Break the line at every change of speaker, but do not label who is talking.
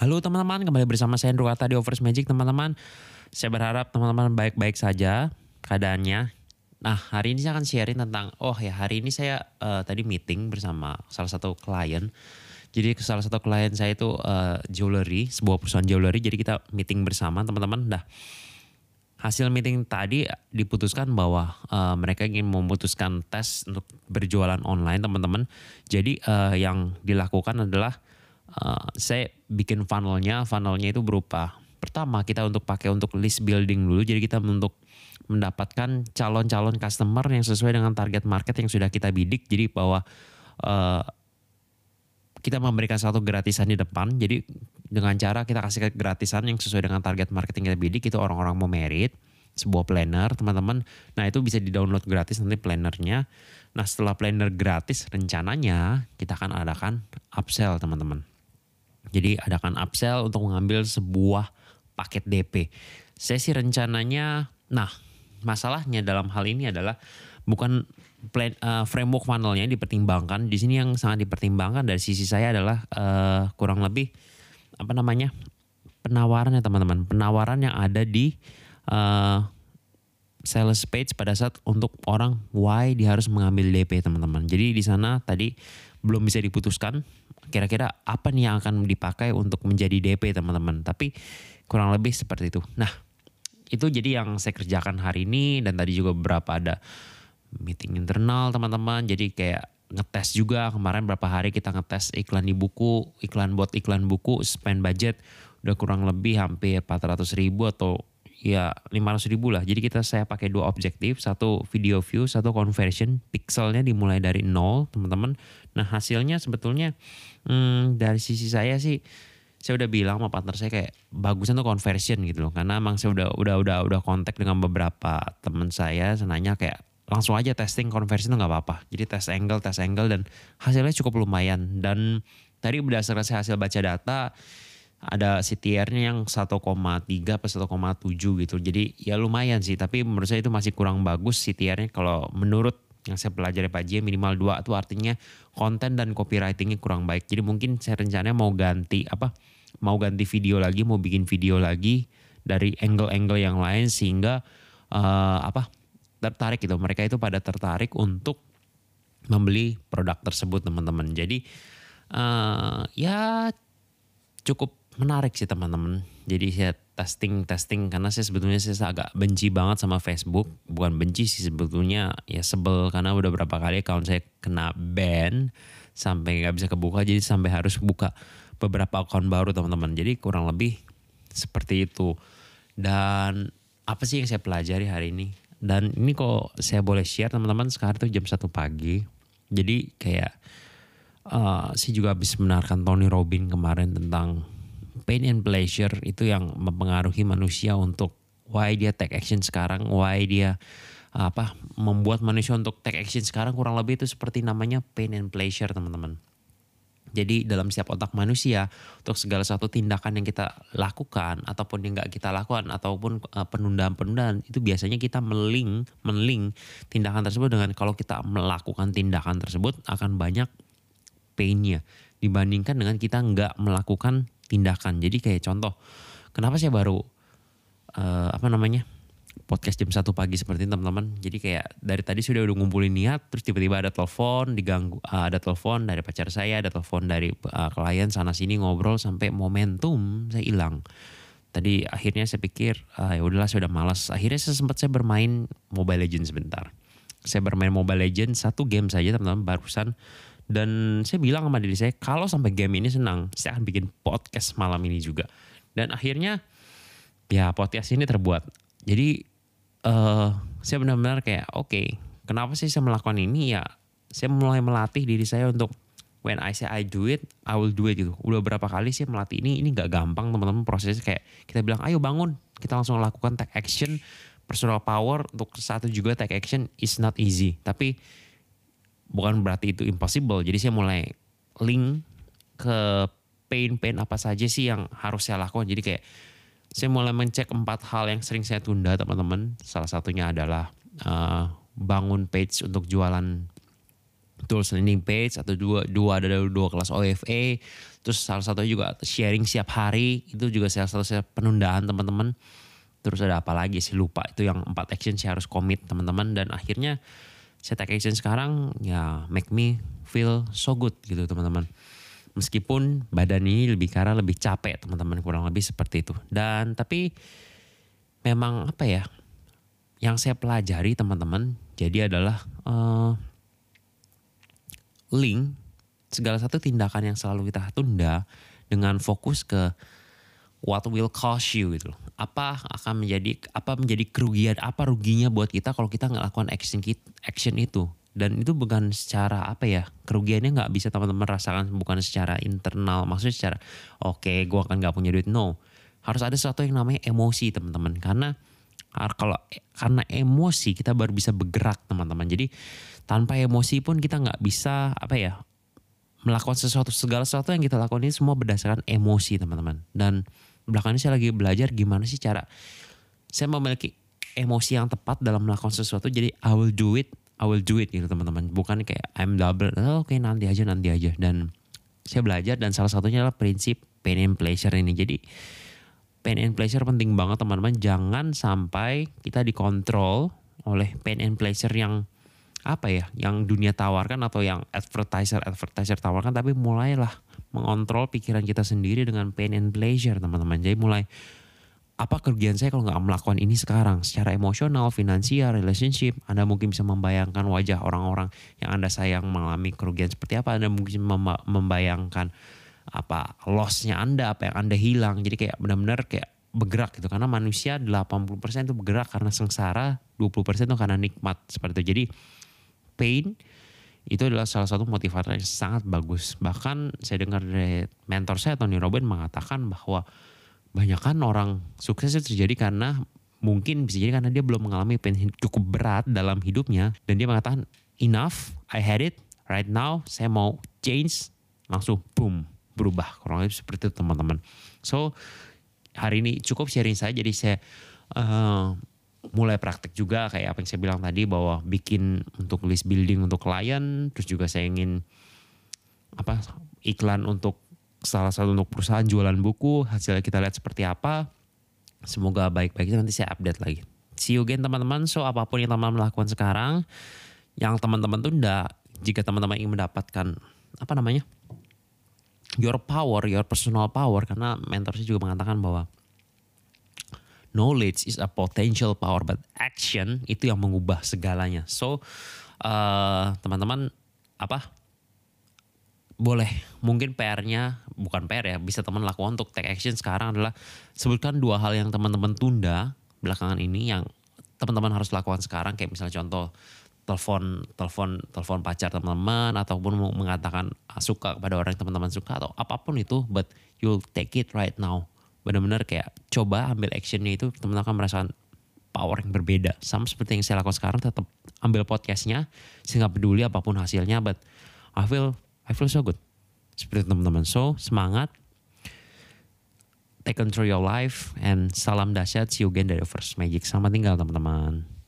Halo teman-teman, kembali bersama saya Andrew Kata di Offers Magic teman-teman. Saya berharap teman-teman baik-baik saja keadaannya. Nah hari ini saya akan sharing tentang, oh ya hari ini saya uh, tadi meeting bersama salah satu klien. Jadi salah satu klien saya itu uh, jewelry, sebuah perusahaan jewelry. Jadi kita meeting bersama teman-teman. Dah hasil meeting tadi diputuskan bahwa uh, mereka ingin memutuskan tes untuk berjualan online teman-teman. Jadi uh, yang dilakukan adalah uh, saya bikin funnelnya, funnelnya itu berupa pertama kita untuk pakai untuk list building dulu, jadi kita untuk mendapatkan calon-calon customer yang sesuai dengan target market yang sudah kita bidik, jadi bahwa uh, kita memberikan satu gratisan di depan, jadi dengan cara kita kasih gratisan yang sesuai dengan target market yang kita bidik itu orang-orang mau merit sebuah planner teman-teman. Nah itu bisa di download gratis nanti plannernya. Nah setelah planner gratis rencananya kita akan adakan upsell teman-teman. Jadi adakan upsell untuk mengambil sebuah paket DP. Saya sih rencananya, nah masalahnya dalam hal ini adalah bukan plan uh, framework funnelnya dipertimbangkan. Di sini yang sangat dipertimbangkan dari sisi saya adalah uh, kurang lebih apa namanya penawaran ya teman-teman. Penawaran yang ada di uh, sales page pada saat untuk orang why dia harus mengambil DP teman-teman. Jadi di sana tadi belum bisa diputuskan kira-kira apa nih yang akan dipakai untuk menjadi DP teman-teman. Tapi kurang lebih seperti itu. Nah itu jadi yang saya kerjakan hari ini dan tadi juga beberapa ada meeting internal teman-teman. Jadi kayak ngetes juga kemarin berapa hari kita ngetes iklan di buku, iklan buat iklan buku, spend budget udah kurang lebih hampir 400 ribu atau ya 500 ribu lah. Jadi kita saya pakai dua objektif, satu video view, satu conversion. Pixelnya dimulai dari nol, teman-teman. Nah hasilnya sebetulnya hmm, dari sisi saya sih saya udah bilang sama partner saya kayak bagusnya tuh conversion gitu loh karena emang saya udah udah udah udah kontak dengan beberapa teman saya senanya kayak langsung aja testing conversion tuh nggak apa-apa jadi tes angle tes angle dan hasilnya cukup lumayan dan tadi berdasarkan saya hasil baca data ada CTR-nya yang 1,3 atau 1,7 gitu. Jadi ya lumayan sih, tapi menurut saya itu masih kurang bagus CTR-nya kalau menurut yang saya pelajari Pak J minimal 2 itu artinya konten dan copywritingnya kurang baik. Jadi mungkin saya rencananya mau ganti apa? Mau ganti video lagi, mau bikin video lagi dari angle-angle yang lain sehingga uh, apa? tertarik gitu. Mereka itu pada tertarik untuk membeli produk tersebut teman-teman. Jadi uh, ya cukup menarik sih teman-teman. Jadi saya testing testing karena saya sebetulnya saya agak benci banget sama Facebook. Bukan benci sih sebetulnya ya sebel karena udah berapa kali account saya kena ban sampai nggak bisa kebuka jadi sampai harus buka beberapa account baru teman-teman. Jadi kurang lebih seperti itu. Dan apa sih yang saya pelajari hari ini? Dan ini kok saya boleh share teman-teman sekarang tuh jam satu pagi. Jadi kayak uh, saya juga habis mendengarkan Tony Robin kemarin tentang pain and pleasure itu yang mempengaruhi manusia untuk why dia take action sekarang, why dia apa membuat manusia untuk take action sekarang kurang lebih itu seperti namanya pain and pleasure teman-teman. Jadi dalam setiap otak manusia untuk segala satu tindakan yang kita lakukan ataupun yang nggak kita lakukan ataupun uh, penundaan-penundaan itu biasanya kita meling meling tindakan tersebut dengan kalau kita melakukan tindakan tersebut akan banyak painnya dibandingkan dengan kita nggak melakukan tindakan. Jadi kayak contoh, kenapa saya baru uh, apa namanya podcast jam satu pagi seperti ini teman-teman. Jadi kayak dari tadi sudah udah ngumpulin niat, terus tiba-tiba ada telepon, diganggu, uh, ada telepon dari pacar saya, ada telepon dari uh, klien sana sini ngobrol sampai momentum saya hilang. Tadi akhirnya saya pikir uh, ya udahlah sudah malas. Akhirnya saya sempat saya bermain Mobile Legends sebentar. Saya bermain Mobile Legends satu game saja teman-teman barusan dan saya bilang sama diri saya, kalau sampai game ini senang, saya akan bikin podcast malam ini juga. Dan akhirnya, ya podcast ini terbuat. Jadi, uh, saya benar-benar kayak, oke, okay, kenapa sih saya melakukan ini? Ya, saya mulai melatih diri saya untuk when I say I do it, I will do it gitu. Udah berapa kali sih melatih ini, ini gak gampang teman-teman prosesnya kayak kita bilang, ayo bangun, kita langsung lakukan take action, personal power untuk satu juga take action is not easy. Tapi bukan berarti itu impossible. Jadi saya mulai link ke pain-pain apa saja sih yang harus saya lakukan. Jadi kayak saya mulai mencek empat hal yang sering saya tunda teman-teman. Salah satunya adalah uh, bangun page untuk jualan tools landing page atau dua dua ada dua kelas OFA terus salah satu juga sharing siap hari itu juga salah satu saya penundaan teman-teman terus ada apa lagi sih lupa itu yang empat action saya harus commit teman-teman dan akhirnya saya take action sekarang ya make me feel so good gitu teman-teman. Meskipun badan ini lebih karena lebih capek teman-teman kurang lebih seperti itu. Dan tapi memang apa ya yang saya pelajari teman-teman jadi adalah uh, link segala satu tindakan yang selalu kita tunda dengan fokus ke what will cost you gitu Apa akan menjadi apa menjadi kerugian, apa ruginya buat kita kalau kita nggak lakukan action action itu. Dan itu bukan secara apa ya kerugiannya nggak bisa teman-teman rasakan bukan secara internal. Maksudnya secara oke okay, gue akan nggak punya duit. No. Harus ada sesuatu yang namanya emosi teman-teman. Karena kalau karena emosi kita baru bisa bergerak teman-teman. Jadi tanpa emosi pun kita nggak bisa apa ya melakukan sesuatu segala sesuatu yang kita lakukan ini semua berdasarkan emosi teman-teman. Dan belakangan ini saya lagi belajar gimana sih cara saya memiliki emosi yang tepat dalam melakukan sesuatu. Jadi I will do it I will do it gitu teman-teman. Bukan kayak I'm double. Oh, oke okay, nanti aja nanti aja. Dan saya belajar dan salah satunya adalah prinsip pain and pleasure ini. Jadi pain and pleasure penting banget teman-teman. Jangan sampai kita dikontrol oleh pain and pleasure yang apa ya yang dunia tawarkan atau yang advertiser advertiser tawarkan tapi mulailah mengontrol pikiran kita sendiri dengan pain and pleasure teman-teman. Jadi mulai apa kerugian saya kalau nggak melakukan ini sekarang? Secara emosional, finansial, relationship Anda mungkin bisa membayangkan wajah orang-orang yang Anda sayang mengalami kerugian seperti apa. Anda mungkin membayangkan apa lossnya Anda apa yang Anda hilang. Jadi kayak benar-benar kayak bergerak gitu. Karena manusia 80% itu bergerak karena sengsara 20% itu karena nikmat seperti itu. Jadi pain itu adalah salah satu motivator yang sangat bagus. Bahkan saya dengar dari mentor saya Tony Robbins mengatakan bahwa banyak kan orang sukses itu terjadi karena mungkin bisa jadi karena dia belum mengalami pain cukup berat dalam hidupnya. Dan dia mengatakan enough, I had it, right now saya mau change. Langsung boom berubah. Kurang lebih seperti itu teman-teman. So hari ini cukup sharing saya jadi saya uh, mulai praktek juga kayak apa yang saya bilang tadi bahwa bikin untuk list building untuk klien terus juga saya ingin apa iklan untuk salah satu untuk perusahaan jualan buku hasilnya kita lihat seperti apa. Semoga baik-baik nanti saya update lagi. See you again teman-teman. So apa pun yang teman-teman lakukan sekarang yang teman-teman tunda jika teman-teman ingin mendapatkan apa namanya your power your personal power karena mentor saya juga mengatakan bahwa knowledge is a potential power but action itu yang mengubah segalanya. So uh, teman-teman apa? Boleh mungkin PR-nya bukan PR ya bisa teman lakukan untuk take action sekarang adalah sebutkan dua hal yang teman-teman tunda belakangan ini yang teman-teman harus lakukan sekarang. Kayak misalnya contoh telepon telepon telepon pacar teman-teman ataupun mengatakan suka kepada orang yang teman-teman suka atau apa pun itu but you'll take it right now benar-benar kayak coba ambil actionnya itu teman-teman akan merasakan power yang berbeda. Sama seperti yang saya lakukan sekarang tetap ambil podcastnya saya nggak peduli apa pun hasilnya but I feel I feel so good. Seperti teman-teman so semangat. Take control your life and salam dahsyat see you again dari First Magic. Selamat tinggal teman-teman